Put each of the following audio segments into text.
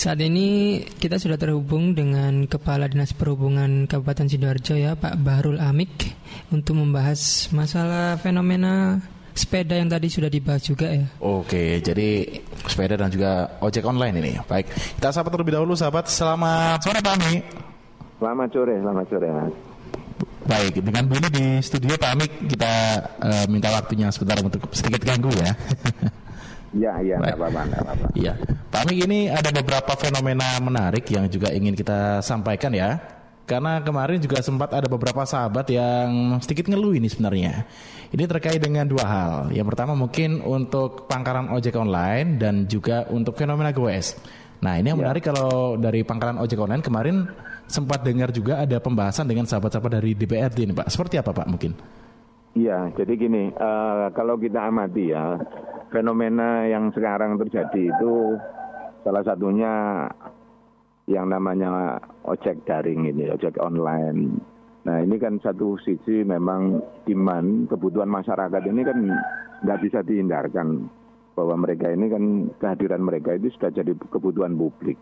Saat ini kita sudah terhubung dengan Kepala Dinas Perhubungan Kabupaten Sidoarjo ya Pak Bahrul Amik untuk membahas masalah fenomena sepeda yang tadi sudah dibahas juga ya. Oke, jadi sepeda dan juga ojek online ini. Baik, kita sapa terlebih dahulu sahabat. Selamat sore Pak Amik. Selamat sore, selamat sore Mas. Baik, dengan Billy di studio Pak Amik kita uh, minta waktunya sebentar untuk sedikit ganggu ya. Iya, iya, nggak apa-apa, apa-apa. Iya, Pak Amik ini ada beberapa fenomena menarik yang juga ingin kita sampaikan ya. Karena kemarin juga sempat ada beberapa sahabat yang sedikit ngeluh ini sebenarnya. Ini terkait dengan dua hal. Yang pertama mungkin untuk pangkalan ojek online dan juga untuk fenomena GoS. Nah ini yang ya. menarik kalau dari pangkalan ojek online kemarin sempat dengar juga ada pembahasan dengan sahabat-sahabat dari DPRD ini Pak. Seperti apa Pak mungkin? Iya, jadi gini, uh, kalau kita amati ya, fenomena yang sekarang terjadi itu salah satunya yang namanya ojek daring ini, ojek online. Nah ini kan satu sisi memang demand kebutuhan masyarakat ini kan nggak bisa dihindarkan bahwa mereka ini kan kehadiran mereka itu sudah jadi kebutuhan publik.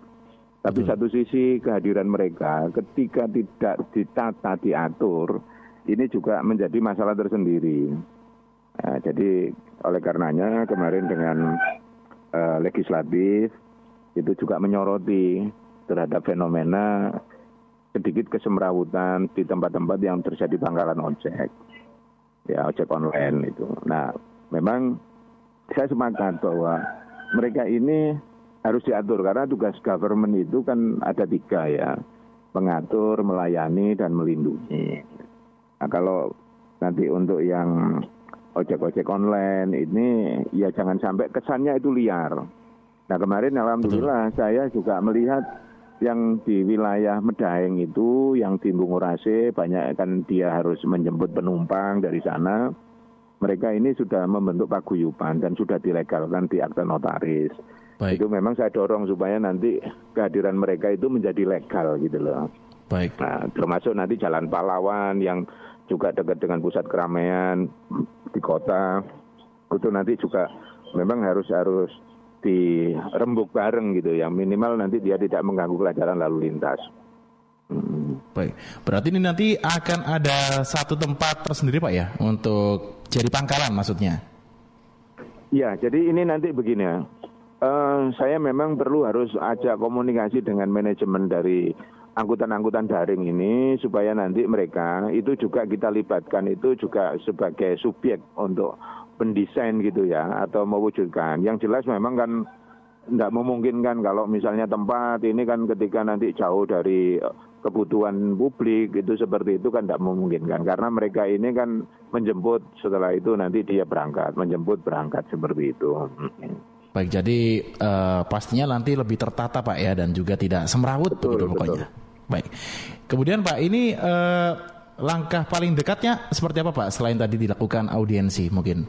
Tapi satu sisi kehadiran mereka ketika tidak ditata diatur ini juga menjadi masalah tersendiri. Nah, jadi oleh karenanya kemarin dengan uh, legislatif itu juga menyoroti terhadap fenomena sedikit kesemrawutan di tempat-tempat yang terjadi pangkalan ojek, ya ojek online itu. Nah, memang saya sepakat bahwa mereka ini harus diatur karena tugas government itu kan ada tiga ya, mengatur, melayani, dan melindungi. Nah kalau nanti untuk yang ojek-ojek online ini ya jangan sampai kesannya itu liar. Nah kemarin alhamdulillah Betul. saya juga melihat yang di wilayah Medaeng itu yang di Bungurase banyak kan dia harus menjemput penumpang dari sana. Mereka ini sudah membentuk paguyuban dan sudah dilegalkan di akta notaris. Baik. Itu memang saya dorong supaya nanti kehadiran mereka itu menjadi legal gitu loh. Baik. Nah, termasuk nanti Jalan Pahlawan yang juga dekat dengan pusat keramaian di kota itu nanti juga memang harus harus dirembuk bareng gitu ya minimal nanti dia tidak mengganggu pelajaran lalu lintas. Hmm. Baik, berarti ini nanti akan ada satu tempat tersendiri pak ya untuk jadi pangkalan maksudnya? Ya, jadi ini nanti begini ya. Uh, saya memang perlu harus ajak komunikasi dengan manajemen dari angkutan-angkutan daring ini supaya nanti mereka itu juga kita libatkan itu juga sebagai subjek untuk pendesain gitu ya atau mewujudkan. Yang jelas memang kan tidak memungkinkan kalau misalnya tempat ini kan ketika nanti jauh dari kebutuhan publik itu seperti itu kan tidak memungkinkan karena mereka ini kan menjemput setelah itu nanti dia berangkat menjemput berangkat seperti itu. Baik, jadi uh, pastinya nanti lebih tertata Pak ya dan juga tidak semrawut betul, begitu pokoknya. Betul. Baik. Kemudian Pak, ini eh, langkah paling dekatnya seperti apa Pak? Selain tadi dilakukan audiensi mungkin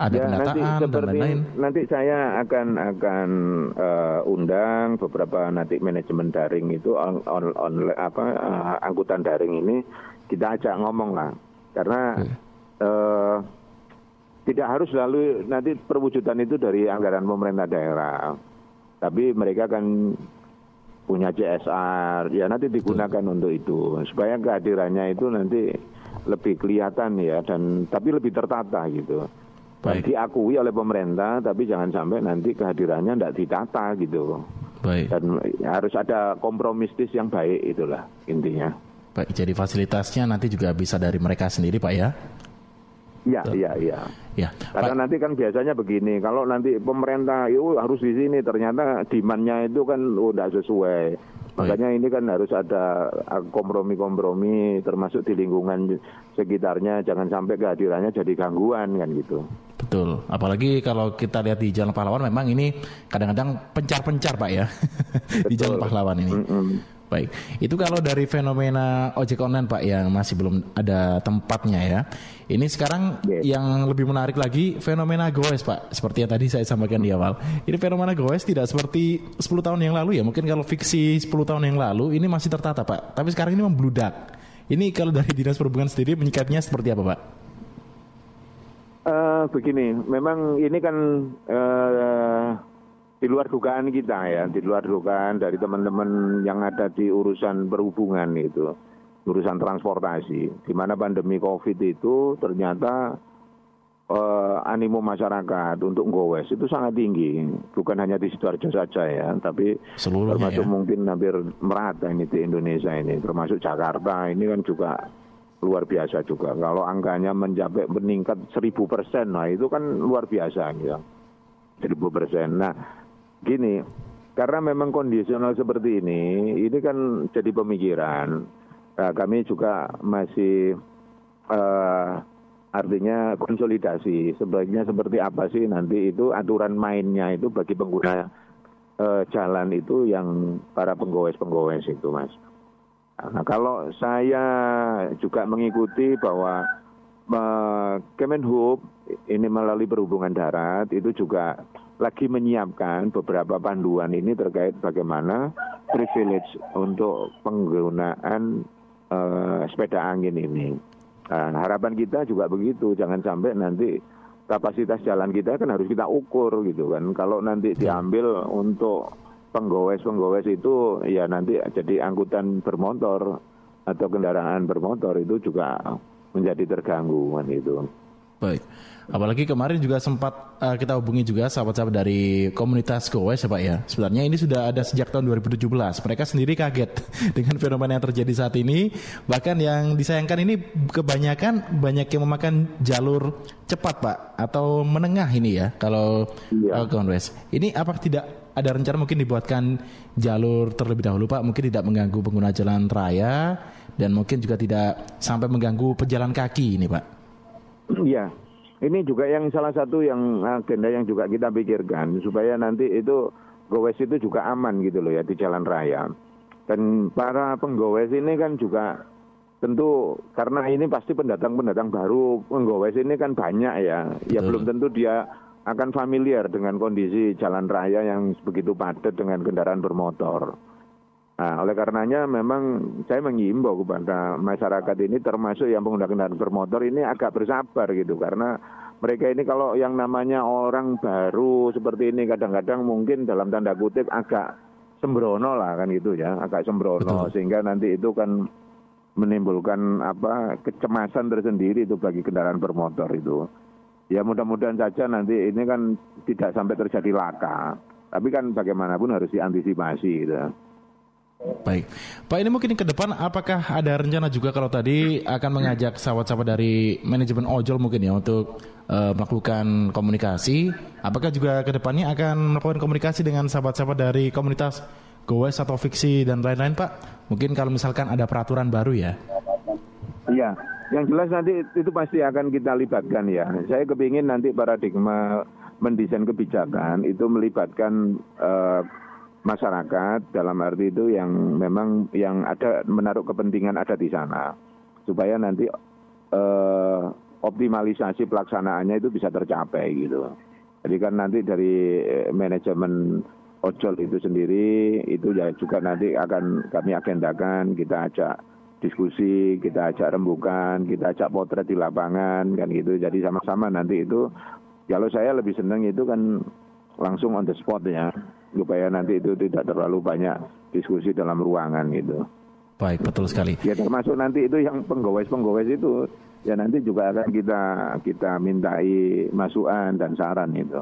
ada ya, pendataan nanti dan lain-lain. Nanti saya akan akan uh, undang beberapa nanti manajemen daring itu on, on, on apa uh, angkutan daring ini kita ajak ngomong lah karena uh, tidak harus lalu nanti perwujudan itu dari anggaran pemerintah daerah tapi mereka kan punya CSR, ya nanti digunakan Betul. untuk itu supaya kehadirannya itu nanti lebih kelihatan ya dan tapi lebih tertata gitu. Baik. diakui oleh pemerintah, tapi jangan sampai nanti kehadirannya tidak ditata gitu. Baik. Dan harus ada kompromistis yang baik itulah intinya. Baik, jadi fasilitasnya nanti juga bisa dari mereka sendiri, Pak ya? Iya, iya, iya. Ya. Karena Pak. nanti kan biasanya begini, kalau nanti pemerintah itu harus di sini, ternyata demandnya itu kan udah sesuai. Makanya ini kan harus ada kompromi-kompromi, termasuk di lingkungan sekitarnya, jangan sampai kehadirannya jadi gangguan kan gitu. Betul. Apalagi kalau kita lihat di Jalan Pahlawan, memang ini kadang-kadang pencar-pencar pak ya di Jalan Pahlawan ini. Mm -mm. Baik, itu kalau dari fenomena ojek online Pak yang masih belum ada tempatnya ya. Ini sekarang yes. yang lebih menarik lagi fenomena goes Pak. Seperti yang tadi saya sampaikan di awal. Ini fenomena goes tidak seperti 10 tahun yang lalu ya. Mungkin kalau fiksi 10 tahun yang lalu ini masih tertata Pak. Tapi sekarang ini membludak. Ini kalau dari Dinas Perhubungan sendiri menyikapinya seperti apa Pak? Uh, begini, memang ini kan uh, di luar dugaan kita ya, di luar dugaan dari teman-teman yang ada di urusan perhubungan itu, urusan transportasi, di mana pandemi COVID itu ternyata uh, animo masyarakat untuk gowes itu sangat tinggi, bukan hanya di sidoarjo saja ya, tapi Seluruhnya termasuk ya? mungkin hampir merata ini di Indonesia ini, termasuk Jakarta ini kan juga luar biasa juga. Kalau angkanya mencapai meningkat seribu persen, nah itu kan luar biasa gitu. Seribu persen. Nah, gini, karena memang kondisional seperti ini, ini kan jadi pemikiran. Nah, kami juga masih uh, artinya konsolidasi. Sebaiknya seperti apa sih nanti itu aturan mainnya itu bagi pengguna uh, jalan itu yang para penggowes-penggowes itu, mas. Nah, kalau saya juga mengikuti bahwa uh, Kemenhub ini melalui perhubungan darat itu juga lagi menyiapkan beberapa panduan ini terkait bagaimana privilege untuk penggunaan uh, sepeda angin ini. Nah, harapan kita juga begitu, jangan sampai nanti kapasitas jalan kita kan harus kita ukur gitu kan. Kalau nanti diambil untuk penggowes-penggowes itu ya nanti jadi angkutan bermotor atau kendaraan bermotor itu juga menjadi terganggu kan itu. Baik. Apalagi kemarin juga sempat uh, kita hubungi juga sahabat-sahabat dari komunitas Gowes ya Pak ya. Sebenarnya ini sudah ada sejak tahun 2017. Mereka sendiri kaget dengan fenomena yang terjadi saat ini. Bahkan yang disayangkan ini kebanyakan banyak yang memakan jalur cepat Pak atau menengah ini ya kalau ya. uh, Ini apa tidak ada rencana mungkin dibuatkan jalur terlebih dahulu Pak? Mungkin tidak mengganggu pengguna jalan raya dan mungkin juga tidak sampai mengganggu pejalan kaki ini Pak. Iya, ini juga yang salah satu yang agenda yang juga kita pikirkan supaya nanti itu gowes itu juga aman gitu loh ya di jalan raya. Dan para penggowes ini kan juga tentu karena ini pasti pendatang-pendatang baru penggowes ini kan banyak ya. Ya belum tentu dia akan familiar dengan kondisi jalan raya yang begitu padat dengan kendaraan bermotor. Nah, oleh karenanya memang saya mengimbau kepada masyarakat ini termasuk yang pengguna kendaraan bermotor ini agak bersabar gitu karena mereka ini kalau yang namanya orang baru seperti ini kadang-kadang mungkin dalam tanda kutip agak sembrono lah kan gitu ya, agak sembrono Betul. sehingga nanti itu kan menimbulkan apa kecemasan tersendiri itu bagi kendaraan bermotor itu. Ya mudah-mudahan saja nanti ini kan tidak sampai terjadi laka. Tapi kan bagaimanapun harus diantisipasi gitu. Baik, Pak ini mungkin ke depan apakah ada rencana juga kalau tadi akan mengajak sahabat-sahabat dari manajemen ojol mungkin ya untuk uh, melakukan komunikasi? Apakah juga ke depannya akan melakukan komunikasi dengan sahabat-sahabat dari komunitas Gowes atau Fiksi dan lain-lain Pak? Mungkin kalau misalkan ada peraturan baru ya? Iya, yang jelas nanti itu pasti akan kita libatkan ya. Saya kepingin nanti paradigma mendesain kebijakan itu melibatkan uh, masyarakat dalam arti itu yang memang yang ada menaruh kepentingan ada di sana supaya nanti eh, optimalisasi pelaksanaannya itu bisa tercapai gitu. Jadi kan nanti dari eh, manajemen ojol itu sendiri itu ya juga nanti akan kami agendakan kita ajak diskusi, kita ajak rembukan, kita ajak potret di lapangan kan gitu. Jadi sama-sama nanti itu kalau saya lebih senang itu kan langsung on the spot ya supaya nanti itu tidak terlalu banyak diskusi dalam ruangan gitu. Baik, betul sekali. Ya termasuk nanti itu yang penggowes-penggowes itu ya nanti juga akan kita kita mintai masukan dan saran itu.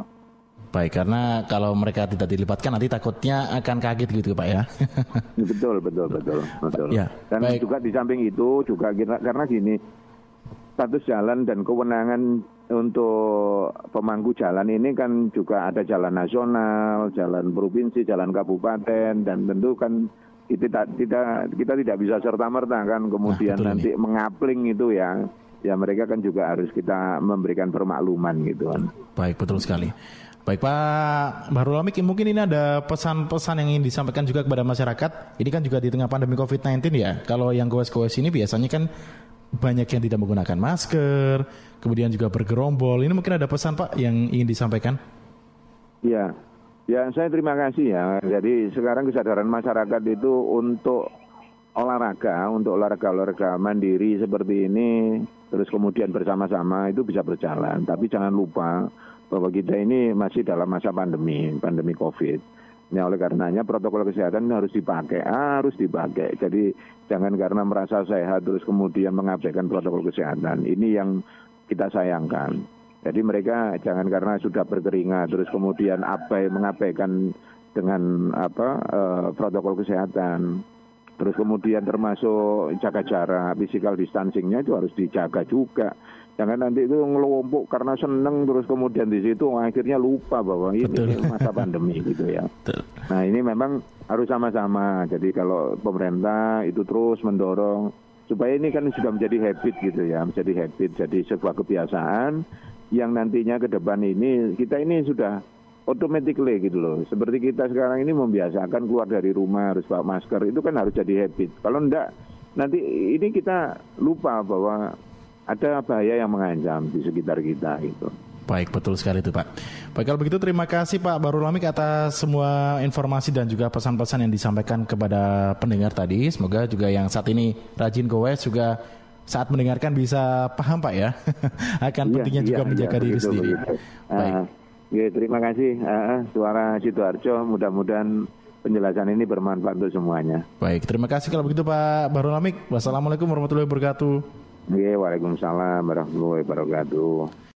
Baik, karena kalau mereka tidak dilibatkan nanti takutnya akan kaget gitu Pak ya. betul, betul, betul, betul. Ya, dan baik. juga di samping itu juga kita, karena gini status jalan dan kewenangan untuk pemangku jalan ini kan juga ada jalan nasional, jalan provinsi, jalan kabupaten dan tentu kan kita tidak kita tidak bisa serta merta kan kemudian nah, nanti ini. mengapling itu ya ya mereka kan juga harus kita memberikan permakluman gitu kan. Baik betul sekali. Baik Pak Baru Lamik, mungkin ini ada pesan-pesan yang ingin disampaikan juga kepada masyarakat. Ini kan juga di tengah pandemi COVID-19 ya. Kalau yang goes-goes ini biasanya kan banyak yang tidak menggunakan masker, kemudian juga bergerombol. Ini mungkin ada pesan Pak yang ingin disampaikan? Ya, ya saya terima kasih ya. Jadi sekarang kesadaran masyarakat itu untuk olahraga, untuk olahraga-olahraga mandiri seperti ini, terus kemudian bersama-sama itu bisa berjalan. Tapi jangan lupa bahwa kita ini masih dalam masa pandemi, pandemi COVID. Ya oleh karenanya protokol kesehatan harus dipakai, harus dipakai. Jadi jangan karena merasa sehat terus kemudian mengabaikan protokol kesehatan. Ini yang kita sayangkan. Jadi mereka jangan karena sudah berkeringat terus kemudian abai mengabaikan dengan apa uh, protokol kesehatan. Terus kemudian termasuk jaga jarak, physical distancingnya itu harus dijaga juga. Jangan nanti itu ngelompok karena seneng terus kemudian di situ akhirnya lupa bahwa ini Betul. masa pandemi gitu ya. Betul. Nah ini memang harus sama-sama. Jadi kalau pemerintah itu terus mendorong supaya ini kan sudah menjadi habit gitu ya, menjadi habit, jadi sebuah kebiasaan yang nantinya ke depan ini kita ini sudah automatically gitu loh. Seperti kita sekarang ini membiasakan keluar dari rumah harus pakai masker itu kan harus jadi habit. Kalau enggak nanti ini kita lupa bahwa ada bahaya yang mengancam di sekitar kita itu. Baik, betul sekali itu Pak. Baik, kalau begitu terima kasih Pak Baru Lamik atas semua informasi dan juga pesan-pesan yang disampaikan kepada pendengar tadi. Semoga juga yang saat ini rajin gowes juga saat mendengarkan bisa paham Pak ya. Akan iya, pentingnya iya, juga iya, menjaga diri begitu, sendiri. Begitu. Baik. Uh, ya, terima kasih uh, suara Sidoarjo. Mudah-mudahan penjelasan ini bermanfaat untuk semuanya. Baik, terima kasih kalau begitu Pak Baru Lamik. Wassalamualaikum warahmatullahi wabarakatuh. Iya, Waalaikumsalam warahmatullahi wabarakatuh.